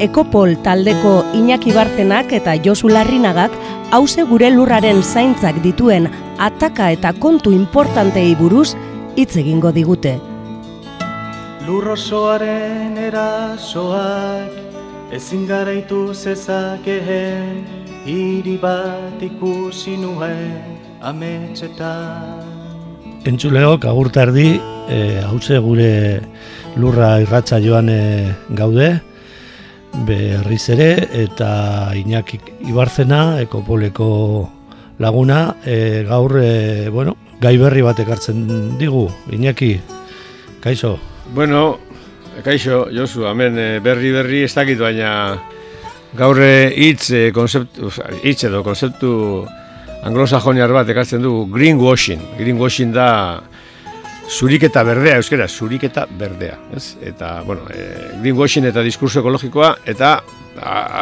Ekopol taldeko Iñaki Bartenak eta Josu Larrinagak hause gure lurraren zaintzak dituen ataka eta kontu importantei buruz hitz egingo digute. Lurrosoaren erasoak ezin garaitu zezakeen hiri bat ikusi nuen ametxetan. Entzuleok agurta erdi, e, hause gure lurra irratza joan e, gaude, berriz ere, eta Iñaki Ibarzena, ekopoleko laguna, e, gaur, e, bueno, gai berri bat ekartzen digu, Iñaki, kaixo? Bueno, kaixo, Josu, hemen e, berri berri ez dakit, baina gaur hitz e, konzeptu, hitz edo konzeptu anglosajoniar bat ekartzen dugu greenwashing. Greenwashing da zuriketa berdea, euskera, zuriketa berdea. Ez? Eta, bueno, e, greenwashing eta diskurso ekologikoa, eta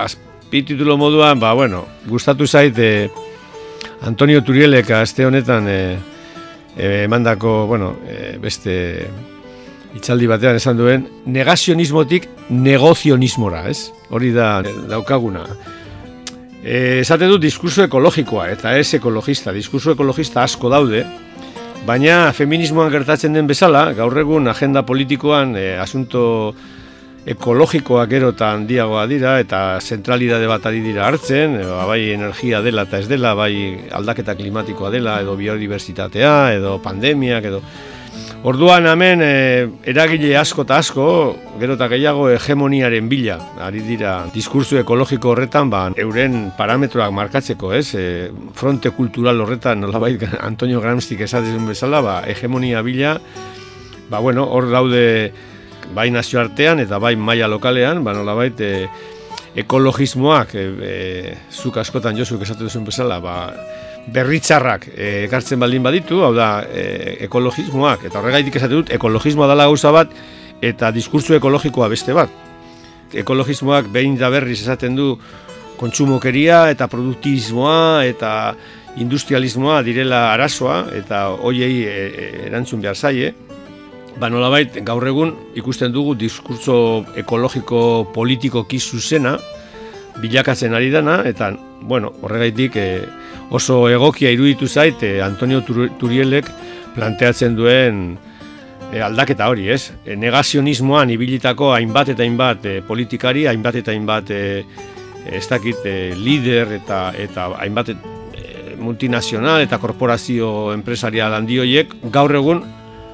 azpititulo moduan, ba, bueno, gustatu zait, e, Antonio Turielek aste honetan e, emandako, bueno, e, beste itzaldi batean esan duen, negazionismotik negozionismora, ez? Hori da daukaguna. E, esaten du diskurso ekologikoa, eta ez ekologista. Diskurso ekologista asko daude, baina feminismoan gertatzen den bezala, gaur egun agenda politikoan e, asunto ekologikoak erotan handiagoa dira eta zentralidade bat ari dira hartzen, e, bai energia dela eta ez dela, bai aldaketa klimatikoa dela, edo biodiversitatea, edo pandemiak, edo Orduan hemen e, eragile asko eta asko, gero eta gehiago hegemoniaren bila, ari dira diskursu ekologiko horretan, ba, euren parametroak markatzeko, ez? E, fronte kultural horretan, nolabait Antonio Gramstik esatzen bezala, ba, hegemonia bila, ba, bueno, hor daude bai nazioartean eta bai maila lokalean, ba, nolabait e, ekologismoak, e, e, zuk askotan josuk esaten duzun bezala, ba, berritzarrak eh, ekartzen baldin baditu, hau da, e, ekologismoak, eta horregaitik esate dut, ekologismoa dela gauza bat, eta diskursu ekologikoa beste bat. Ekologismoak behin da berriz esaten du kontsumokeria eta produktismoa eta industrialismoa direla arazoa eta hoiei e, erantzun behar zaie. Ba nolabait gaur egun ikusten dugu diskurso ekologiko politiko zuzena bilakatzen ari dana eta bueno, horregaitik e, oso egokia iruditu zait eh, Antonio Turielek planteatzen duen eh, aldaketa hori, ez? E, negazionismoan ibilitako hainbat eta hainbat politikari, hainbat eta hainbat ez dakit lider eta eta hainbat multinazional eta korporazio empresarial handi horiek gaur egun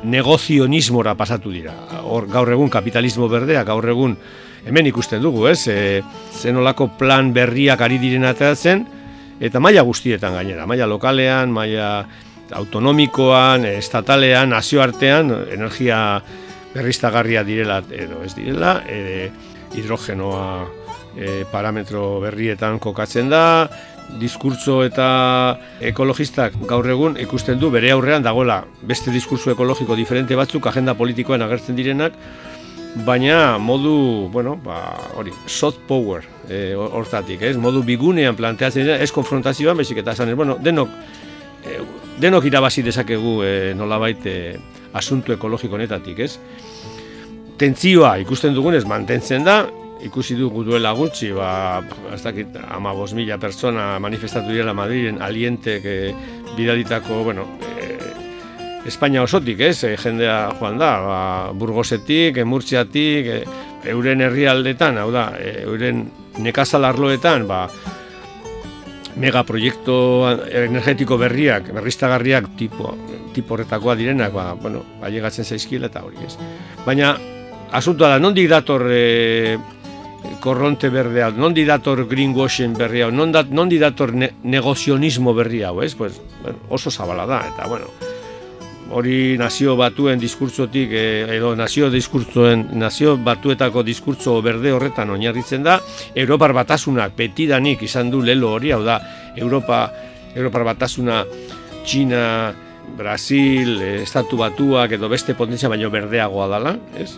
negozionismora pasatu dira. Hor gaur egun kapitalismo berdea, gaur egun hemen ikusten dugu, ez? E, zenolako plan berriak ari diren zen, eta maila guztietan gainera, maila lokalean, maila autonomikoan, estatalean, nazioartean, energia berriztagarria direla edo ez direla, e, hidrogenoa e, parametro berrietan kokatzen da, diskurso eta ekologistak gaur egun ikusten du bere aurrean dagoela beste diskurso ekologiko diferente batzuk agenda politikoen agertzen direnak, baina modu, bueno, ba, hori, soft power e, hortatik, ez? Modu bigunean planteatzen dira, ez konfrontazioan, bezik eta esan, bueno, denok, e, denok irabazi dezakegu e, nolabait e, asuntu ekologiko netatik, ez? Tentzioa ikusten dugunez mantentzen da, ikusi dugu duela gutxi, ba, ez dakit, ama mila pertsona manifestatu dira Madrilen alientek e, bidalitako, bueno, Espainia osotik, ez, e, jendea joan da, ba, burgosetik, emurtziatik, e, euren herrialdetan, hau da, e, euren nekazal arloetan, ba, megaproiektu energetiko berriak, berriztagarriak tipo, tipo horretakoa direnak, ba, bueno, ailegatzen zaizkila eta hori, ez. Baina, asuntoa da, nondik dator e, korronte berdea, nondi dator greenwashing berria, nondi dator ne, negozionismo berria, ez, pues, bueno, oso zabala da, eta, bueno, hori nazio batuen diskurtzotik eh, edo nazio diskurtzoen nazio batuetako diskurtzo berde horretan oinarritzen da Europar batasunak betidanik izan du lelo hori hau da Europa Europar batasuna China Brasil, eh, Estatu Batuak edo beste potentzia baino berdeagoa dala, ez?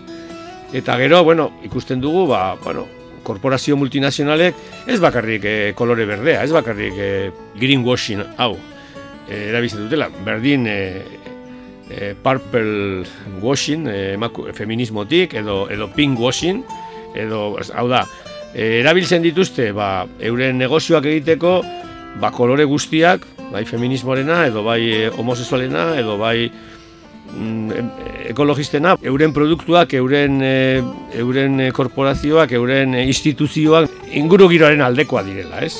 Eta gero, bueno, ikusten dugu, ba, bueno, korporazio multinazionalek ez bakarrik eh, kolore berdea, ez bakarrik eh, greenwashing hau eh, erabiltzen dutela. Berdin eh, eh, purple washing, eh, feminismotik, edo, edo pink washing, edo, hau da, eh, erabiltzen dituzte, ba, euren negozioak egiteko, ba, kolore guztiak, bai feminismoarena, edo bai homosexualena, edo bai mm, ekologistena, euren produktuak, euren, e, euren korporazioak, euren instituzioak inguru giroaren aldekoa direla, ez?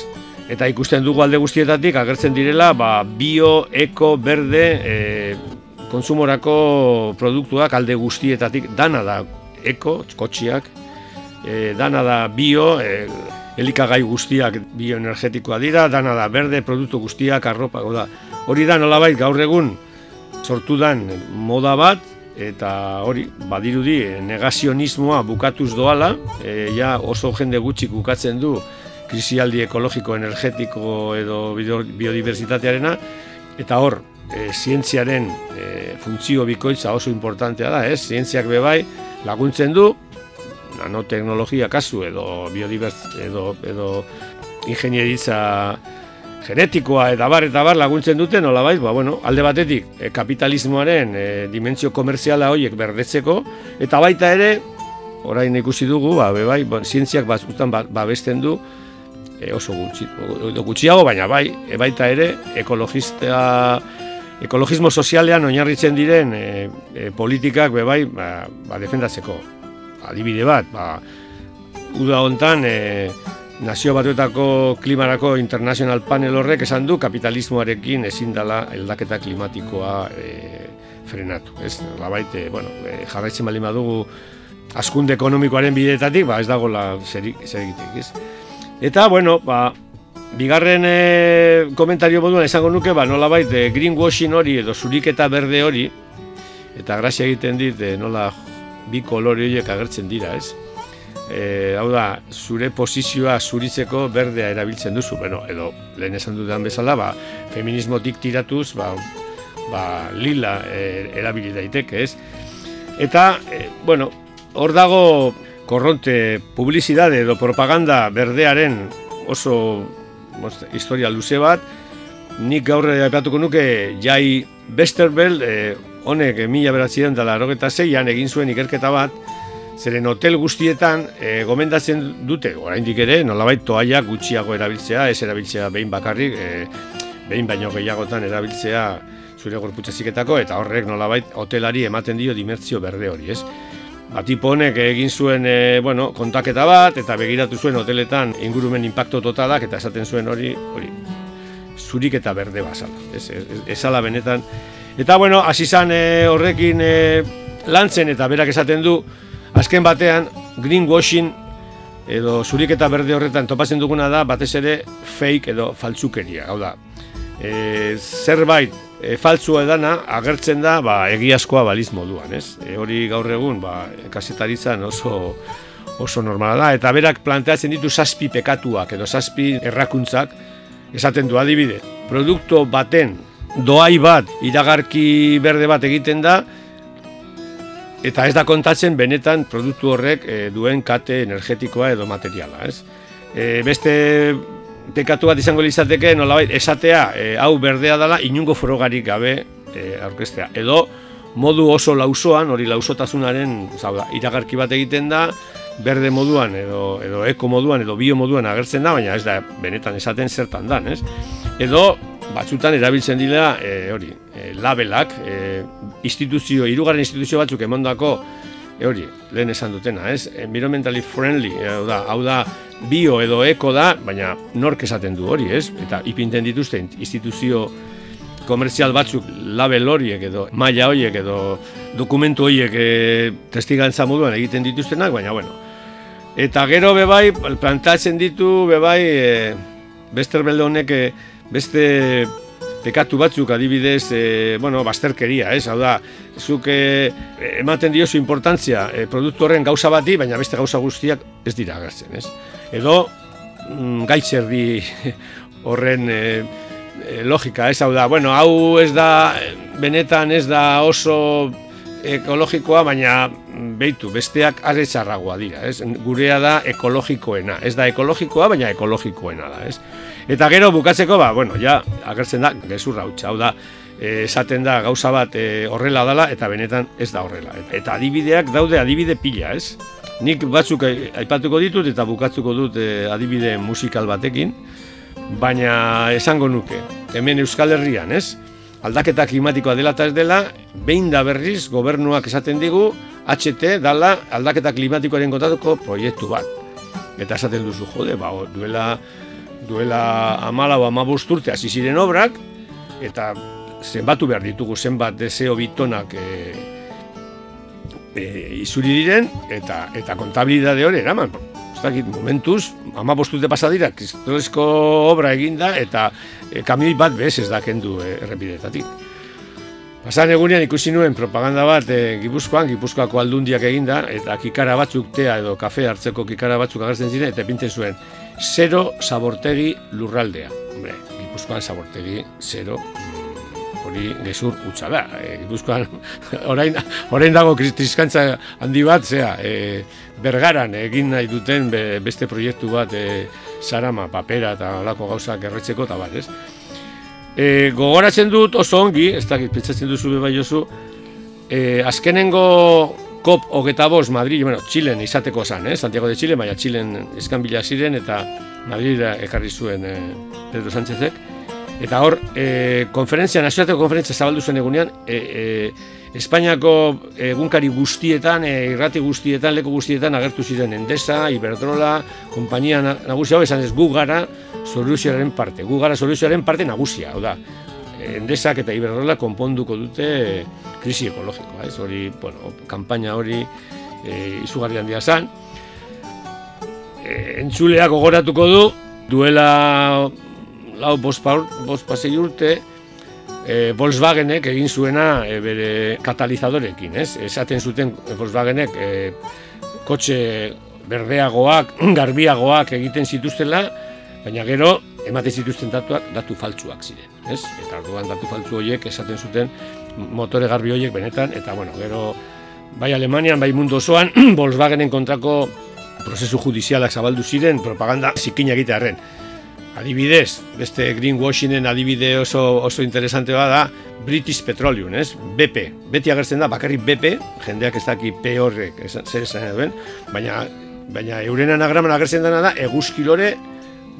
Eta ikusten dugu alde guztietatik agertzen direla ba, bio, eko, berde, e, konsumorako produktuak alde guztietatik dana da eko, kotxiak, e, dana da bio, e, elikagai guztiak bioenergetikoa dira, dana da berde, produktu guztiak, arropa, da. hori da nolabait gaur egun sortu dan moda bat, eta hori, badirudi, negazionismoa bukatuz doala, e, ja oso jende gutxik bukatzen du krisialdi ekologiko, energetiko edo biodiversitatearena, eta hor, e, zientziaren e, funtzio bikoitza oso importantea da, ez? Zientziak bebai laguntzen du, nanoteknologia kasu edo biodivers edo edo ingenieritza genetikoa eta bar eta bar laguntzen duten nolabait ba bueno alde batetik e, kapitalismoaren e, dimentsio komerziala horiek berdetzeko eta baita ere orain ikusi dugu ba bai ba, zientziak batzutan ba, babesten du e, oso gutxi gutxiago baina bai e, baita ere ekologista ekologismo sozialean oinarritzen diren e, e, politikak be bai ba, ba defendatzeko adibide bat, ba, uda hontan e, nazio batuetako klimarako international panel horrek esan du kapitalismoarekin ezin dela eldaketa klimatikoa e, frenatu. Ez, labait, e, bueno, e, jarraitzen bali badugu askunde ekonomikoaren bideetatik, ba, ez dago la zer egitek, ez? Eta, bueno, ba, bigarren e, komentario moduan esango nuke, ba, nola bait, e, greenwashing hori edo zuriketa berde hori, eta grazia egiten dit, e, nola bi kolore horiek agertzen dira, ez? E, hau da, zure posizioa zuritzeko berdea erabiltzen duzu, bueno, edo lehen esan dudan bezala, ba, feminismotik tiratuz, ba, ba, lila e, erabili daiteke, ez? Eta, e, bueno, hor dago korronte publizidade edo propaganda berdearen oso historia luze bat, nik gaur aipatuko nuke jai Besterbel, e, honek mila beratzen dela erogeta zeian egin zuen ikerketa bat, zeren hotel guztietan e, gomendatzen dute, oraindik ere, nolabait toaia gutxiago erabiltzea, ez erabiltzea behin bakarrik, e, behin baino gehiagotan erabiltzea zure gorputzaziketako, eta horrek nolabait hotelari ematen dio dimertzio berde hori, ez? Batipo honek egin zuen e, bueno, kontaketa bat, eta begiratu zuen hoteletan ingurumen impacto totalak, eta esaten zuen hori, hori, zurik eta berde basala, ez, ez, ez, ez benetan, Eta bueno, hasi izan e, horrekin e, lantzen eta berak esaten du azken batean greenwashing edo zurik eta berde horretan topatzen duguna da batez ere fake edo faltsukeria, hau da. E, zerbait e, faltzu edana agertzen da ba, egiazkoa baliz moduan, ez? E, hori gaur egun ba, kasetaritzan oso oso normala da, eta berak planteatzen ditu zazpi pekatuak edo zazpi errakuntzak esaten du adibide. Produkto baten doai bat, iragarki berde bat egiten da, eta ez da kontatzen benetan produktu horrek e, duen kate energetikoa edo materiala, ez? E, beste pekatu bat izango lizateke, nolabait, esatea, e, hau berdea dela, inungo forogarik gabe e, aurkestea. Edo, modu oso lausoan, hori lausotasunaren, zau iragarki bat egiten da, berde moduan, edo, edo eko moduan, edo bio moduan agertzen da, baina ez da, benetan esaten zertan dan, ez? Edo, batzutan erabiltzen dira e, hori, e, labelak, e, instituzio, hirugarren instituzio batzuk emondako e, hori, lehen esan dutena, ez? Environmentally friendly, e, hau da, hau da, bio edo eko da, baina nork esaten du hori, ez? Eta ipinten dituzte instituzio komerzial batzuk label horiek edo maila horiek edo dokumentu horiek e, testigantza moduan egiten dituztenak, baina bueno. Eta gero bebai, plantatzen ditu bebai, e, bester belde honek, e, beste pekatu batzuk adibidez, e, bueno, basterkeria, ez? Hau da, zuk e, ematen diozu importantzia e, produktu horren gauza bati, baina beste gauza guztiak ez dira agertzen, ez? Edo mm, gaitzerdi horren e, e, logika, ez? Hau da, bueno, hau ez da, benetan ez da oso ekologikoa, baina beitu, besteak are txarragoa dira, ez? Gurea da ekologikoena, ez da ekologikoa, baina ekologikoena da, ez? Eta gero bukatzeko, ba, bueno, ja, agertzen da, gezurra hau da, e, esaten da gauza bat e, horrela dala, eta benetan ez da horrela. Eta adibideak daude adibide pila, ez? Nik batzuk aipatuko ditut eta bukatzuko dut e, adibide musikal batekin, baina esango nuke, hemen Euskal Herrian, ez? Aldaketa klimatikoa dela eta ez dela, behin da berriz gobernuak esaten digu, HT dala aldaketa klimatikoaren kontatuko proiektu bat. Eta esaten duzu, jode, ba, duela, duela amala amabust urte hasi ziren obrak, eta zenbatu behar ditugu zenbat deseo bitonak e, e, izuri diren, eta, eta kontabilidade hori eraman. Ez momentuz, ama bostute pasadira, kristolezko obra eginda, eta e, kamioi bat bez ez da kendu e, errepidetatik. Pasan egunean ikusi nuen propaganda bat e, Gipuzkoan, Gipuzkoako aldundiak eginda, eta kikara batzuk tea edo kafe hartzeko kikara batzuk agertzen ziren, eta pinten zuen, zero sabortegi lurraldea. Hombre, Gipuzkoan sabortegi, zero, mm, hori gezur utza da. E, Gipuzkoan, orain, orain dago kristiskantza handi bat, zea, e, bergaran egin nahi duten beste proiektu bat e, sarama, papera eta olako gauzak erretzeko eta bat, ez? E, gogoratzen dut oso ongi, ez dakit, pentsatzen duzu bebai oso, e, azkenengo kop hogeta bost Madrid, bueno, Txilen izateko zan, eh? Santiago de Chile, baina Txilen eskan ziren eta Madrid ekarri zuen e, Pedro Sánchezek. Eta hor, e, konferentzia, nazioateko konferentzia zabaldu zen egunean, e, e, Espainiako egunkari guztietan, e, irrati guztietan, leku guztietan agertu ziren Endesa, Iberdrola, kompainia nagusia hau esan ez gu gara soluzioaren parte, gu gara soluzioaren parte nagusia, hau da. Endesak eta Iberdrola konponduko dute krisi ekologikoa, ez hori, bueno, kampaina hori e, izugarri handia zan. E, entzuleak ogoratuko du, duela lau bospasei urte, e, Volkswagenek egin zuena e, bere katalizadorekin, ez? Esaten zuten Volkswagenek e, kotxe berdeagoak, garbiagoak egiten zituztela, baina gero ematen zituzten datuak datu faltsuak ziren, ez? Eta orduan datu faltsu horiek esaten zuten motore garbi horiek benetan eta bueno, gero bai Alemanian bai mundu osoan Volkswagenen kontrako prozesu judizialak zabaldu ziren propaganda zikina egitearren. Adibidez, beste greenwashingen adibide oso, oso interesante da British Petroleum, ez? BP. Beti agertzen da, bakarrik BP, jendeak ez daki P horrek, zer esan duen, baina, baina euren anagraman agertzen dena da, eguzkilore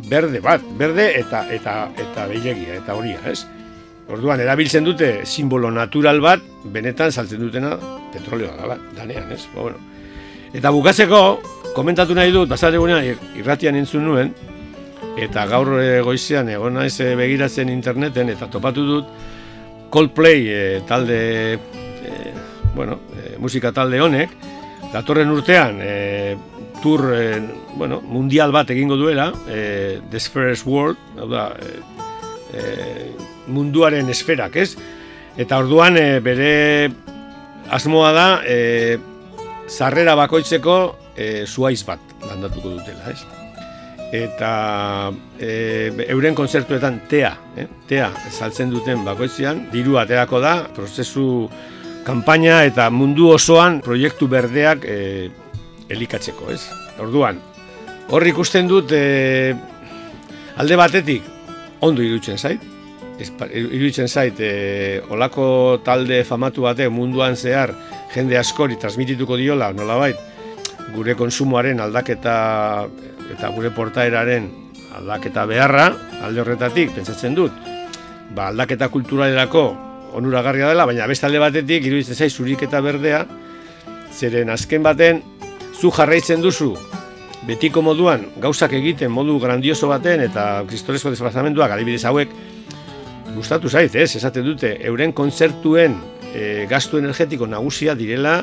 berde bat, berde eta eta eta behilegia, eta horia, ez? Orduan, erabiltzen dute simbolo natural bat, benetan saltzen dutena petroleo da, danean, ez? Ba, bueno. Eta bukatzeko, komentatu nahi dut, bazar egunean irratian entzun nuen, eta gaur e, goizean egon naiz e, begiratzen interneten eta topatu dut Coldplay e, talde e, bueno, e, musika talde honek datorren urtean e, tour e, bueno, mundial bat egingo duela e, The Spheres World hau da, e, munduaren esferak ez? Eta orduan e, bere asmoa da e, zarrera bakoitzeko e, zuaiz bat landatuko dutela ez eta e, euren kontzertuetan tea, eh? tea saltzen duten bakoitzean, diru aterako da, prozesu kanpaina eta mundu osoan proiektu berdeak e, elikatzeko, ez? Orduan, hor ikusten dut e, alde batetik ondo iruditzen zait, iruditzen zait, e, olako talde famatu batek munduan zehar jende askori transmitituko diola, nolabait, gure konsumoaren aldaketa eta gure portaeraren aldaketa beharra, alde horretatik, pentsatzen dut, ba, aldaketa kulturalerako onuragarria dela, baina beste alde batetik, iruditzen zaiz zurik eta berdea, zeren azken baten, zu jarraitzen duzu, betiko moduan, gauzak egiten modu grandioso baten, eta kristolezko desplazamenduak, adibidez hauek, gustatu zait, ez, esaten dute, euren kontzertuen e, gastu energetiko nagusia direla,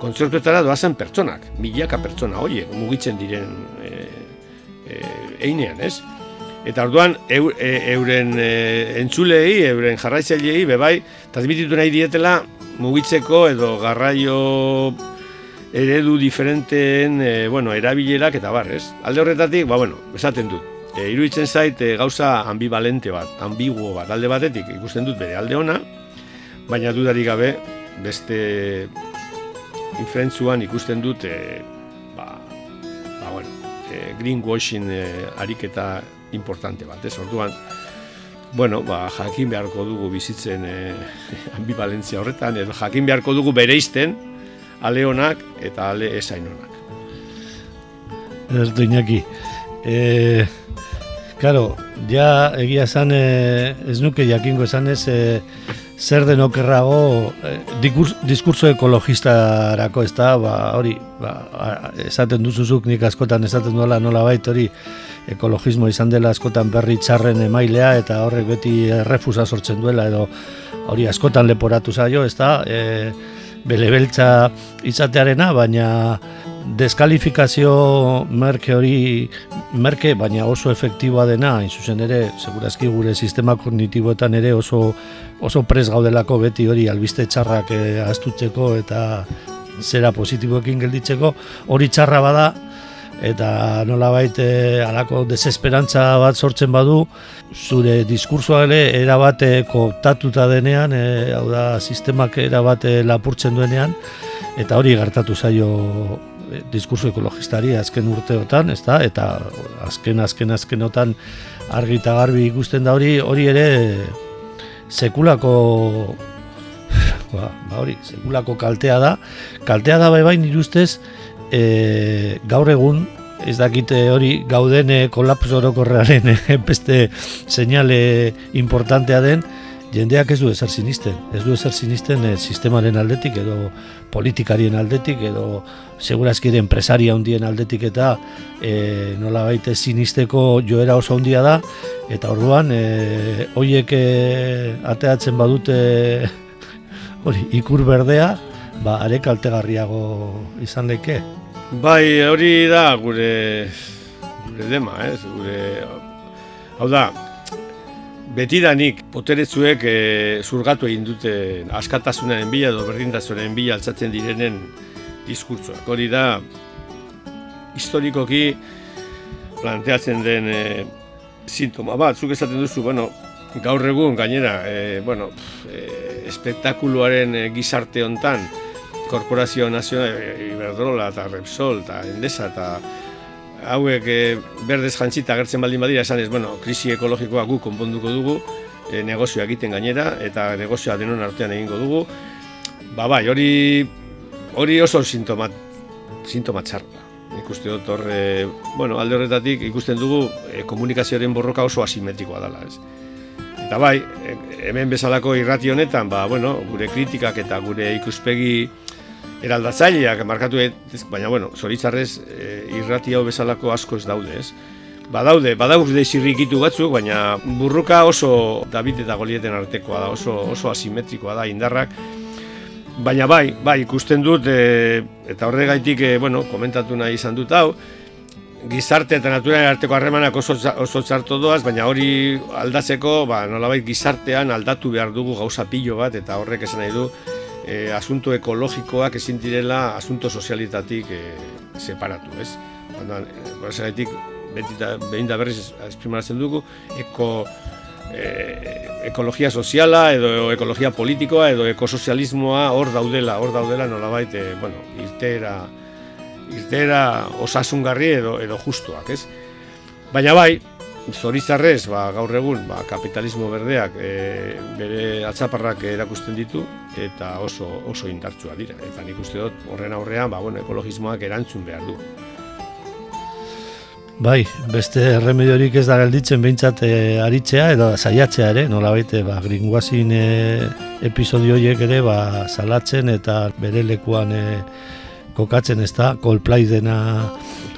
kontzertuetara doazen pertsonak, milaka pertsona, oie, mugitzen diren e, e, einean, ez? Eta orduan eu, e, euren e, entzulei, euren jarraitzailei bebai transmititu nahi dietela mugitzeko edo garraio eredu diferenteen e, bueno, erabilerak eta bar, ez? Alde horretatik, ba bueno, esaten dut. E, iruditzen zait e, gauza ambivalente bat, ambiguo bat, alde batetik ikusten dut bere alde ona, baina dudarik gabe beste inferentzuan ikusten dut e, greenwashing e, ariketa importante bat, ez orduan, bueno, ba, jakin beharko dugu bizitzen e, ambivalentzia horretan, edo jakin beharko dugu bereizten ale honak eta ale esain honak. Ez du inaki. E, karo, ja egia esan ez nuke jakingo esan ez e, zer den okerrago e, diskurso ekologistarako ez da, ba, hori, ba, esaten duzuzuk nik askotan esaten duela nola bait hori, ekologismo izan dela askotan berri txarren emailea eta horrek beti refusa sortzen duela edo hori askotan leporatu zaio, ez da, e, bele beltza izatearena, baina deskalifikazio merke hori merke, baina oso efektiboa dena, hain zuzen ere, segurazki gure sistema kognitiboetan ere oso, oso pres gaudelako beti hori albiste txarrak e, astutzeko eta zera positiboekin gelditzeko, hori txarra bada, eta nola baite alako desesperantza bat sortzen badu, zure diskursoa ere erabate kooptatuta denean, e, hau da sistemak erabate lapurtzen duenean, eta hori gertatu zaio diskurso ekologistari azken urteotan, ezta? eta azken azken azkenotan argi eta garbi ikusten da hori, hori ere sekulako ba, ba hori, sekulako kaltea da, kaltea da bai bai nirustez, e, gaur egun ez dakite hori gauden kolapso orokorrearen beste seinale importantea den jendeak ez du ezer sinisten ez du ezer sinisten e, sistemaren aldetik edo politikarien aldetik edo segurazki ere enpresaria hundien aldetik eta e, nola baite sinisteko joera oso handia da eta orduan e, hoiek ateatzen badute hori ikur berdea ba, are kaltegarriago izan leke. Bai, hori da gure, gure dema, ez? Gure, hau da, betidanik poteretzuek e, zurgatu egin dute askatasunaren bila edo berdintasunaren bila altzatzen direnen diskurtsoak. Hori da, historikoki planteatzen den e, sintoma bat, zuk esaten duzu, bueno, gaur egun gainera, e, bueno, e, espektakuluaren gizarte hontan, Korporazio Nazional Iberdrola eta Repsol eta Endesa eta hauek e, berdez jantzita gertzen baldin badira esan ez, bueno, krisi ekologikoa gu konponduko dugu, e, negozioa egiten gainera eta negozioa denon artean egingo dugu. Ba bai, hori hori oso sintomat sintoma txarra. Ikuste dut hor, bueno, alde horretatik ikusten dugu e, komunikazioaren borroka oso asimetrikoa dela, ez. Eta bai, hemen bezalako irrati honetan, ba, bueno, gure kritikak eta gure ikuspegi eraldatzaileak markatu baina bueno, zoritzarrez e, irrati hau bezalako asko ez daude, ez? Badaude, badaude zirrikitu batzuk, baina burruka oso David eta Golieten artekoa da, oso, oso asimetrikoa da indarrak. Baina bai, bai, ikusten dut, e, eta horregaitik, e, bueno, komentatu nahi izan dut hau, gizarte eta naturaren arteko harremanak oso, oso txarto doaz, baina hori aldatzeko, ba, nolabait gizartean aldatu behar dugu gauza pilo bat, eta horrek esan nahi du, e, asunto ekologikoak ezin direla asunto sozialitatik e, separatu, ez? Orduan, e, beti da behin da berriz esprimatzen dugu eko e, ekologia soziala edo ekologia politikoa edo ekosozialismoa hor daudela, hor daudela nolabait, e, bueno, irtera irtera osasungarri edo edo justuak, ez? Baina bai, Zorizarrez, ba, gaur egun, ba, kapitalismo berdeak e, bere atzaparrak erakusten ditu eta oso oso indartsua dira. Eta nik uste dut horren aurrean ba, bueno, ekologismoak erantzun behar du. Bai, beste remediorik ez da gelditzen behintzat e, aritzea edo saiatzea ere, nola baite, ba, gringuazin e, episodio horiek ere ba, salatzen eta bere lekuan e, kokatzen ez da, Coldplay dena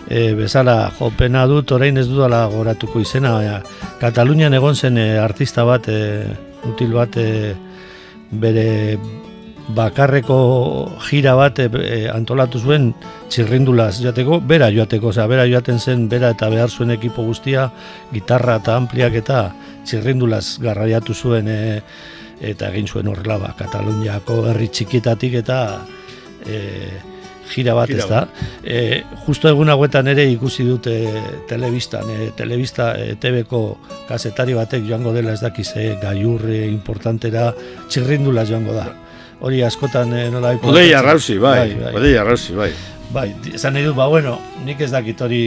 e, bezala jopena dut, orain ez dudala goratuko izena, ja. Katalunian egon zen e, artista bat, e, util bat, e, bere bakarreko jira bat e, e, antolatu zuen txirrindulaz joateko, bera joateko, oza, bera joaten zen, bera eta behar zuen ekipo guztia, gitarra eta ampliak eta txirrindulaz garraiatu zuen e, eta egin zuen horrela ba, Kataluniako herri txikitatik eta e, gira bat ez da. E, justo egun hauetan ere ikusi dute telebistan, e, telebista e, TV-ko kasetari batek joango dela ez dakiz, e, gaiurre importantera txirrindula joango da. Hori askotan e, nola... Odei arrauzi, bai, bai, bai. Odei arrauzi, bai. Bai, esan nahi dut, ba, bueno, nik ez dakit hori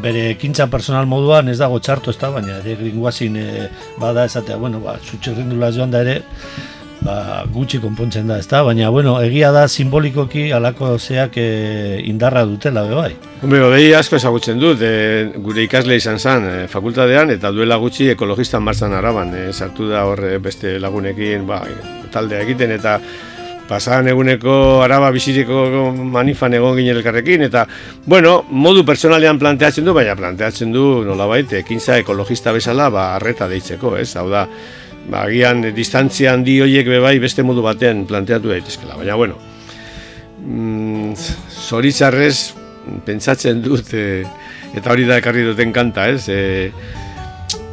bere ekintza personal moduan ez dago txarto ez da, baina ere gringuazin e, bada esatea, bueno, ba, zutxerrindula joan da ere, ba, gutxi konpontzen da, ezta? Baina, bueno, egia da simbolikoki alako zeak e, indarra dutela, be bai. Hombre, odei asko ezagutzen dut, e, gure ikasle izan zen e, fakultadean, eta duela gutxi ekologistan martzan araban, e, sartu da horre beste lagunekin, ba, taldea egiten, eta pasan eguneko araba biziriko manifan egon ginen elkarrekin, eta, bueno, modu personalean planteatzen du, baina planteatzen du, nolabait, ekintza ekologista bezala, ba, arreta deitzeko, ez? Hau da, ba, agian distantzia handi horiek bebai beste modu batean planteatu daitezkela. Baina, bueno, mm, zoritzarrez pentsatzen dut, e, eta hori da ekarri duten kanta, ez? E,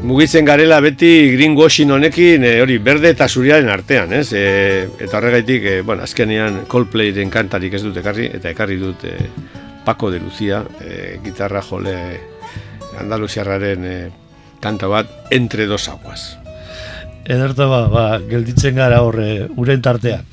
mugitzen garela beti greenwashing honekin e, hori berde eta zuriaren artean, ez? E, eta horregaitik, e, bueno, azkenean Coldplayren kantarik ez dut ekarri, eta ekarri dut e, Paco de Lucia, e, gitarra jole Andaluziarraren e, kanta bat, Entre dos aguas. Ederto ba, ba, gelditzen gara horre, uren tartean.